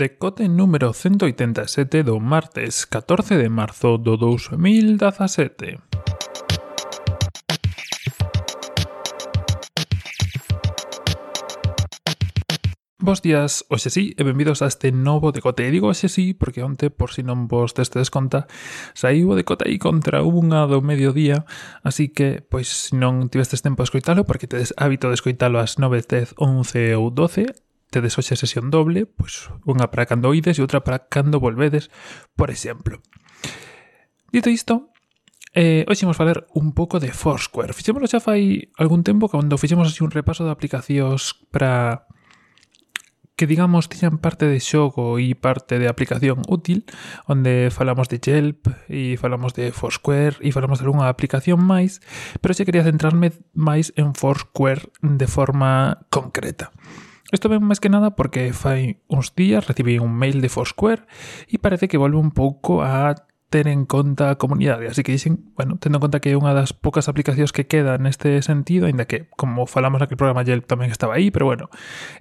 Decote número 187 do martes 14 de marzo do 2017. Bos días, hoxe sí, e benvidos a este novo decote. E digo hoxe sí porque onte, por si non vos testes conta, saiu o decote aí contra unha do mediodía, así que, pois, se non tivestes tempo a escoitalo, porque tedes hábito de escoitalo ás 9, 10, 11 ou 12, tedes hoxe sesión doble, pois unha para cando oides e outra para cando volvedes, por exemplo. Dito isto, eh, hoxe imos falar un pouco de Foursquare. Fixémoslo xa fai algún tempo cando fixemos así un repaso de aplicacións para que digamos tiñan parte de xogo e parte de aplicación útil, onde falamos de Yelp e falamos de Foursquare e falamos de algunha aplicación máis, pero xe quería centrarme máis en Foursquare de forma concreta. Isto ven máis que nada porque fai uns días recibí un mail de Foursquare e parece que volve un pouco a ter en conta a comunidade. Así que dixen, bueno, tendo en conta que é unha das poucas aplicacións que queda neste sentido, aínda que, como falamos naquele programa, Yelp tamén estaba aí, pero bueno,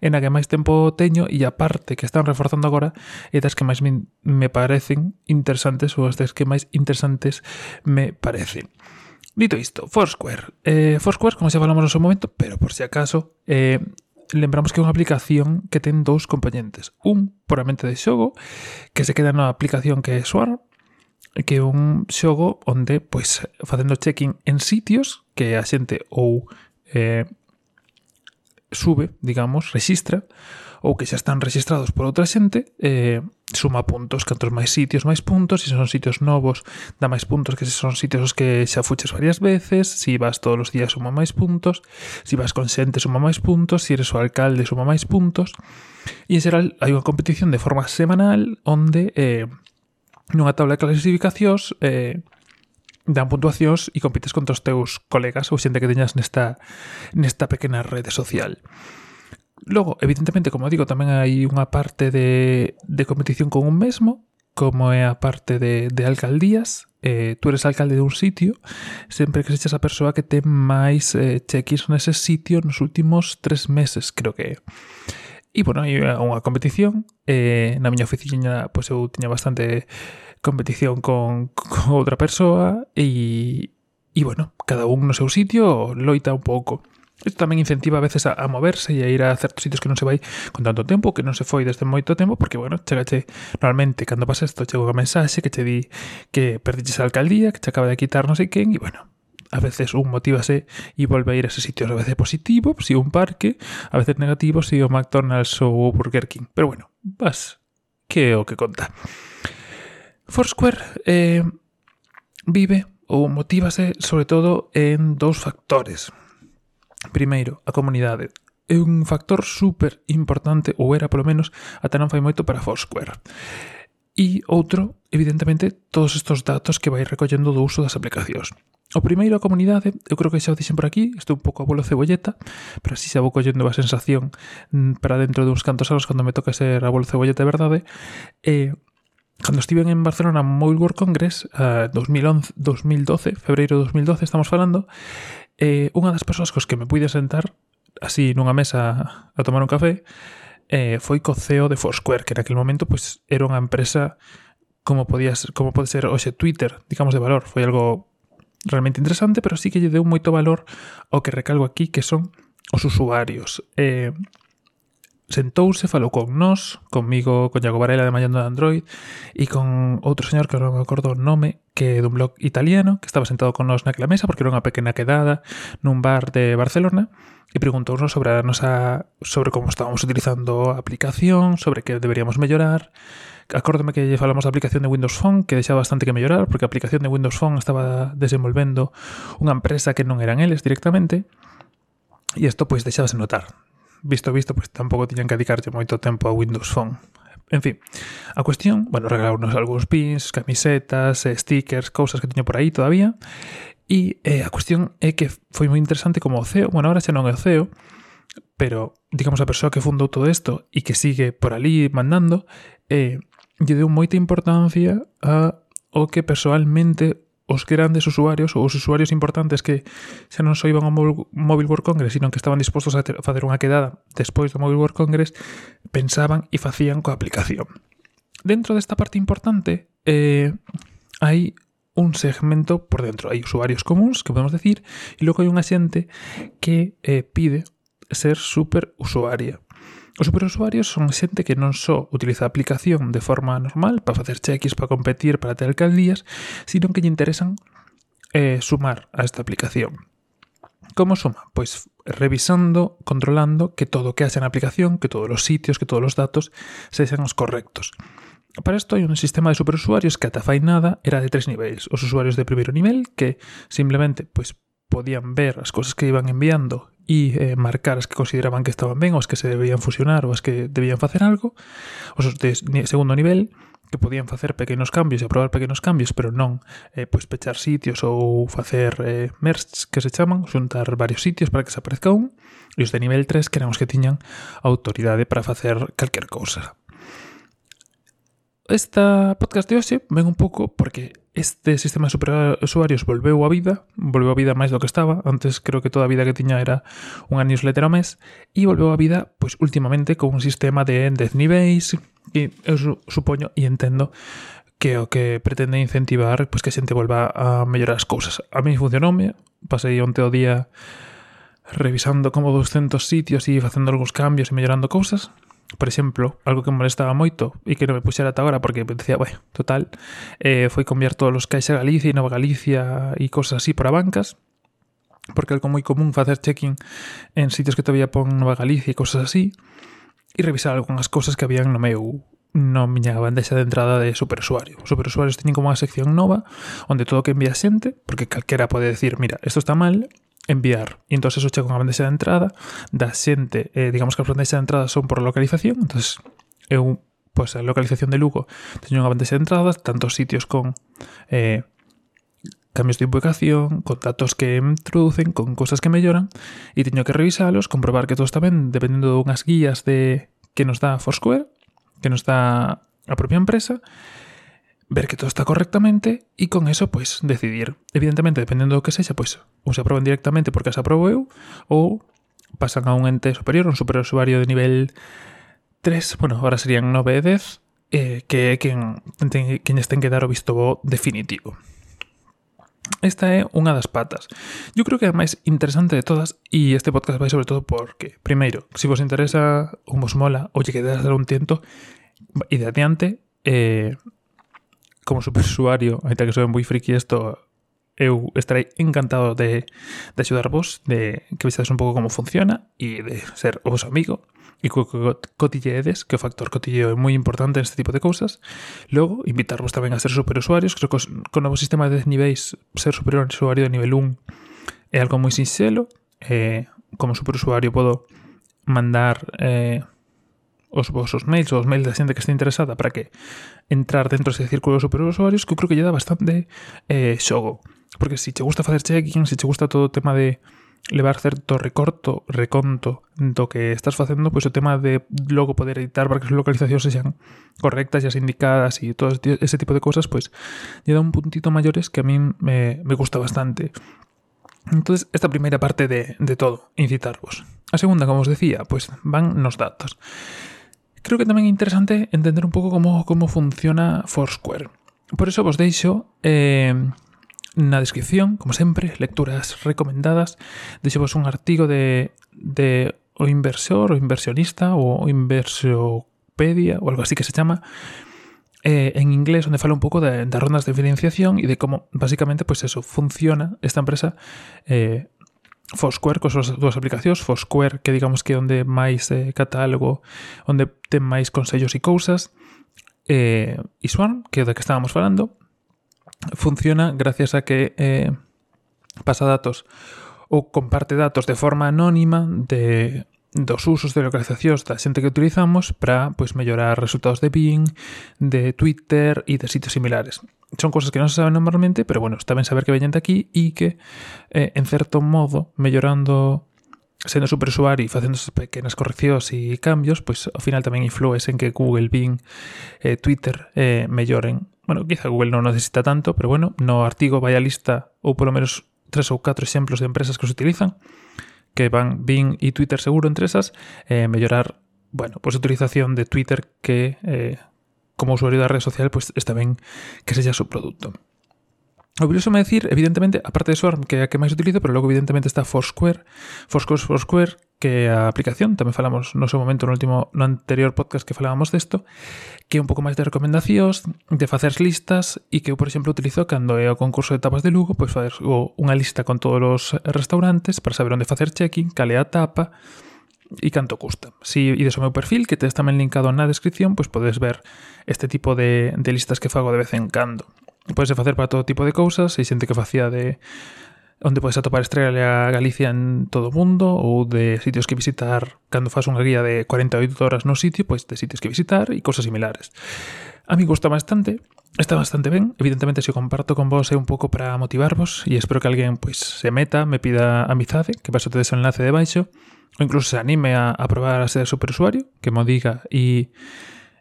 en a que máis tempo teño e a parte que están reforzando agora é das que máis me, me parecen interesantes ou as das que máis interesantes me parecen. Dito isto, Foursquare. Eh, Foursquare, como xa falamos no seu momento, pero por si acaso, eh, lembramos que é unha aplicación que ten dous componentes. Un puramente de xogo, que se queda na aplicación que é Swarm, que é un xogo onde, pois, facendo check-in en sitios que a xente ou eh, sube, digamos, registra, ou que xa están registrados por outra xente, eh, suma puntos, cantos máis sitios, máis puntos, se son sitios novos, dá máis puntos que se son sitios os que xa fuches varias veces, se si vas todos os días suma máis puntos, se si vas con xente suma máis puntos, se si eres o alcalde suma máis puntos, e en xeral hai unha competición de forma semanal onde eh, nunha tabla de clasificacións eh, dan puntuacións e compites contra os teus colegas ou xente que teñas nesta, nesta pequena rede social. Logo, evidentemente, como digo, tamén hai unha parte de, de competición con un mesmo, como é a parte de, de alcaldías. Eh, tú eres alcalde de un sitio, sempre que sexas a persoa que ten máis eh, cheques nese sitio nos últimos tres meses, creo que é. E, bueno, hai unha competición. Eh, na miña oficina, pois, eu tiña bastante competición con, con outra persoa e, e, bueno, cada un no seu sitio loita un pouco. Isto tamén incentiva a veces a, a moverse e a ir a certos sitios que non se vai con tanto tempo, que non se foi desde moito tempo, porque, bueno, chegache, normalmente, cando pasa isto, chega unha mensaxe que che di que perdiches a alcaldía, que te acaba de quitar non sei quen, e, bueno, a veces un motívase e volve a ir a ese sitio, a veces positivo, si un parque, a veces negativo, si o McDonald's ou o Burger King. Pero bueno, vas, que é o que conta. Foursquare eh, vive ou motívase sobre todo en dous factores. Primeiro, a comunidade é un factor super importante ou era polo menos ata non fai moito para Foursquare. E outro, evidentemente, todos estes datos que vai recollendo do uso das aplicacións. O primeiro a comunidade, eu creo que xa o dixen por aquí, estou un pouco a bolo cebolleta, pero así xa vou collendo a sensación mm, para dentro de uns cantos anos cando me toca ser a bolo cebolleta de verdade. Eh, Cando estiven en Barcelona Mobile World Congress, uh, 2011, 2012, febreiro de 2012 estamos falando, eh, unha das persoas cos que me puide sentar así nunha mesa a tomar un café eh, foi co CEO de Foursquare, que aquel momento pois, era unha empresa como, podía ser, como pode ser hoxe Twitter, digamos de valor. Foi algo realmente interesante, pero sí que lle deu moito valor ao que recalgo aquí, que son os usuarios. Eh, sentouse, falou con nós, conmigo, con Iago Varela de Mayando de Android e con outro señor que non me acordo o nome, que é dun blog italiano, que estaba sentado con nós naquela mesa porque era unha pequena quedada nun bar de Barcelona e preguntounos sobre a nosa sobre como estábamos utilizando a aplicación, sobre que deberíamos mellorar. Acórdome que lle falamos da aplicación de Windows Phone, que deixaba bastante que mellorar, porque a aplicación de Windows Phone estaba desenvolvendo unha empresa que non eran eles directamente. E isto pois deixabase notar visto visto, pois tampouco tiñan que dedicarlle moito tempo a Windows Phone. En fin, a cuestión, bueno, regalarnos algúns pins, camisetas, eh, stickers, cousas que teño por aí todavía, e eh, a cuestión é que foi moi interesante como o CEO, bueno, ahora xa non é o CEO, pero digamos a persoa que fundou todo isto e que sigue por ali mandando, eh, lle deu moita importancia a o que personalmente os grandes usuarios ou os usuarios importantes que xa non só iban ao Mobile World Congress, sino que estaban dispostos a facer unha quedada despois do Mobile World Congress, pensaban e facían coa aplicación. Dentro desta parte importante, eh, hai un segmento por dentro. Hai usuarios comuns, que podemos decir, e logo hai unha xente que eh, pide ser super usuaria. Os superusuarios son xente que non só utiliza a aplicación de forma normal para facer cheques, para competir, para ter alcaldías, sino que lle interesan eh, sumar a esta aplicación. Como suma? Pois revisando, controlando que todo o que haxa na aplicación, que todos os sitios, que todos os datos sexan os correctos. Para isto hai un sistema de superusuarios que ata fai nada era de tres niveis. Os usuarios de primeiro nivel que simplemente pois, podían ver as cousas que iban enviando e eh, marcar as que consideraban que estaban ben, as que se debían fusionar ou as que debían facer algo, os de segundo nivel que podían facer pequenos cambios e aprobar pequenos cambios, pero non eh, pois pechar sitios ou facer eh, merges que se chaman, xuntar varios sitios para que se aparezca un, e os de nivel 3 que eran os que tiñan autoridade para facer calquer cousa. Esta podcast de hoxe ven un pouco porque este sistema de usuarios volveu a vida, volveu a vida máis do que estaba, antes creo que toda a vida que tiña era unha newsletter ao mes, e volveu a vida, pois, últimamente, con un sistema de 10 niveis, e eu supoño e entendo que o que pretende incentivar pois que a xente volva a mellorar as cousas. A mí funcionoume, pasei onte o día revisando como 200 sitios e facendo algúns cambios e mellorando cousas, por exemplo, algo que me molestaba moito e que non me puxera ata agora porque decía, bueno, total, eh, foi cambiar todos os caixa Galicia e Nova Galicia e cosas así para bancas, porque é algo moi común facer checking en sitios que todavía pon Nova Galicia e cosas así, e revisar algunhas cosas que habían no meu no miña bandexa de entrada de superusuario. Os superusuarios teñen como unha sección nova onde todo que envía xente, porque calquera pode decir, mira, isto está mal, enviar. E entón eso chega unha bandexa de entrada da xente, eh, digamos que as bandexas de entrada son por localización, entón eu, pois a localización de Lugo teño unha bandexa de entradas, tantos sitios con eh, cambios de ubicación, con datos que introducen, con cosas que melloran, e teño que revisalos, comprobar que todo está ben, dependendo de unhas guías de que nos dá Foursquare, que nos dá a propia empresa, e ver que todo está correctamente y con eso pues decidir. Evidentemente, dependendo do que sexa, pois ou se aproban directamente porque as aprobo eu ou pasan a un ente superior, un superusuario de nivel 3, bueno, ahora serían 9 e 10, eh, que é quen, ten, quen ten que dar o visto bo definitivo. Esta é unha das patas. Eu creo que é a máis interesante de todas e este podcast vai sobre todo porque, primeiro, se vos interesa ou vos mola ou lle quedas dar un tiento, ide adiante, eh, como superusuario, aita que soy moi friki isto, eu estarei encantado de, de axudarvos, de que vexades un pouco como funciona e de ser o vos amigo e co, cotilleedes, que o factor cotilleo é moi importante neste tipo de cousas. Logo, invitarvos tamén a ser superusuarios, creo que os, con o novo sistema de niveis, ser superusuario de nivel 1 é algo moi sinxelo, eh, como superusuario podo mandar eh, os vosos mails ou os mails da xente que está interesada para que entrar dentro dese círculo de superusuarios que eu creo que lle dá bastante eh, xogo. Porque se si che gusta facer check-in, se si che gusta todo o tema de levar certo recorto, reconto do que estás facendo, pois o tema de logo poder editar para que as localizacións sexan correctas e as indicadas e todo ese tipo de cosas, pois lle dá un puntito maiores que a min me, me gusta bastante. Entonces, esta primeira parte de, de todo, incitarvos. A segunda, como os decía, pois van nos datos. Creo que tamén é interesante entender un pouco como, como funciona Foursquare. Por eso vos deixo eh, na descripción, como sempre, lecturas recomendadas, deixo vos un artigo de, de o inversor, o inversionista, o inversiopedia, ou algo así que se chama, eh, en inglés, onde fala un pouco de, das rondas de financiación e de como, basicamente, pues eso, funciona esta empresa eh, Foursquare, cos as dúas aplicacións, Foursquare, que digamos que é onde máis eh, catálogo, onde ten máis consellos e cousas, eh, e Swan, que é da que estábamos falando, funciona gracias a que eh, pasa datos ou comparte datos de forma anónima de dos usos de localizacións da xente que utilizamos para pois mellorar resultados de Bing, de Twitter e de sitios similares. Son cosas que non se saben normalmente, pero bueno, está ben saber que veñen de aquí e que, eh, en certo modo, mellorando sendo superusuario e facendo esas pequenas correccións e cambios, pois ao final tamén influes en que Google, Bing, eh, Twitter eh, melloren. Bueno, quizá Google non necesita tanto, pero bueno, no artigo vai a lista ou polo menos tres ou catro exemplos de empresas que os utilizan que van Bing e Twitter seguro entre esas, eh, mellorar, bueno, pues, utilización de Twitter que eh, como usuario da rede social, pois pues, está ben que sexa o seu Obriuse me decir, evidentemente, aparte de Swarm, que é a que máis utilizo, pero logo evidentemente está Foursquare, Foursquare, Foursquare, que é a aplicación, tamén falamos no seu momento no último no anterior podcast que falábamos desto, que é un pouco máis de recomendacións, de facer listas e que eu, por exemplo, utilizo cando é o concurso de tapas de Lugo, pois facer unha lista con todos os restaurantes para saber onde facer check-in, cale a tapa, e canto custa. Si ides ao meu perfil, que tes tamén linkado na descripción, pois podes ver este tipo de, de listas que fago de vez en cando. Podes facer para todo tipo de cousas, hai xente que facía de onde podes atopar estrela Galicia en todo o mundo ou de sitios que visitar. Cando fas unha guía de 48 horas no sitio, pois de sitios que visitar e cousas similares. A mí gusta bastante, está bastante ben, evidentemente se o comparto con vos é un pouco para motivarvos e espero que alguén pois se meta, me pida amizade, que paso tedes o enlace de baixo, ou incluso se anime a, a probar a ser superusuario, que mo diga e,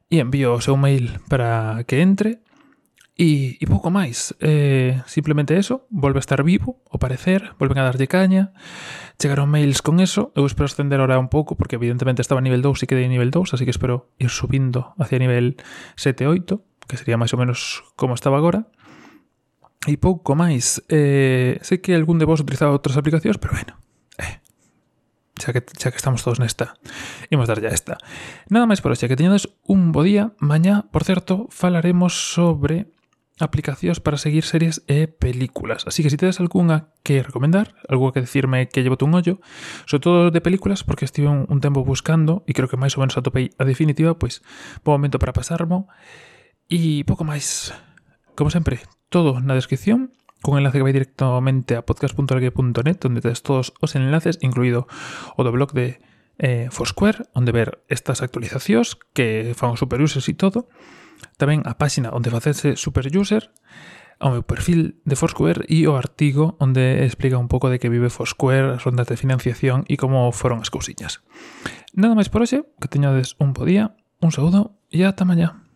e envío o seu mail para que entre. E, e pouco máis, Eh, simplemente eso, volve a estar vivo, ao parecer, volven a darlle caña. Chegaron mails con eso, eu espero ascender ahora un pouco, porque evidentemente estaba a nivel 2 e quedei a nivel 2, así que espero ir subindo hacia nivel 7 8, que sería máis ou menos como estaba agora. E pouco máis. Eh, sei que algún de vos utilizaba outras aplicacións, pero bueno, eh, xa que, xa que estamos todos nesta, imos dar ya esta. Nada máis por hoxe, que teñades un bo día. Mañá, por certo, falaremos sobre aplicacións para seguir series e películas. Así que se si tedes algunha que recomendar, algo que decirme que llevo un ollo, sobre todo de películas, porque estive un, un tempo buscando e creo que máis ou menos atopei a definitiva, pois bo momento para pasarmo. E pouco máis. Como sempre, todo na descripción, con enlace que vai directamente a podcast.algue.net, onde tedes todos os enlaces, incluído o do blog de eh, Foursquare, onde ver estas actualizacións que fan os superuses e todo tamén a páxina onde facerse superuser, ao meu perfil de Foursquare e o artigo onde explica un pouco de que vive Foursquare, as rondas de financiación e como foron as cousiñas. Nada máis por hoxe, que teñades un bo día, un saúdo e ata mañá.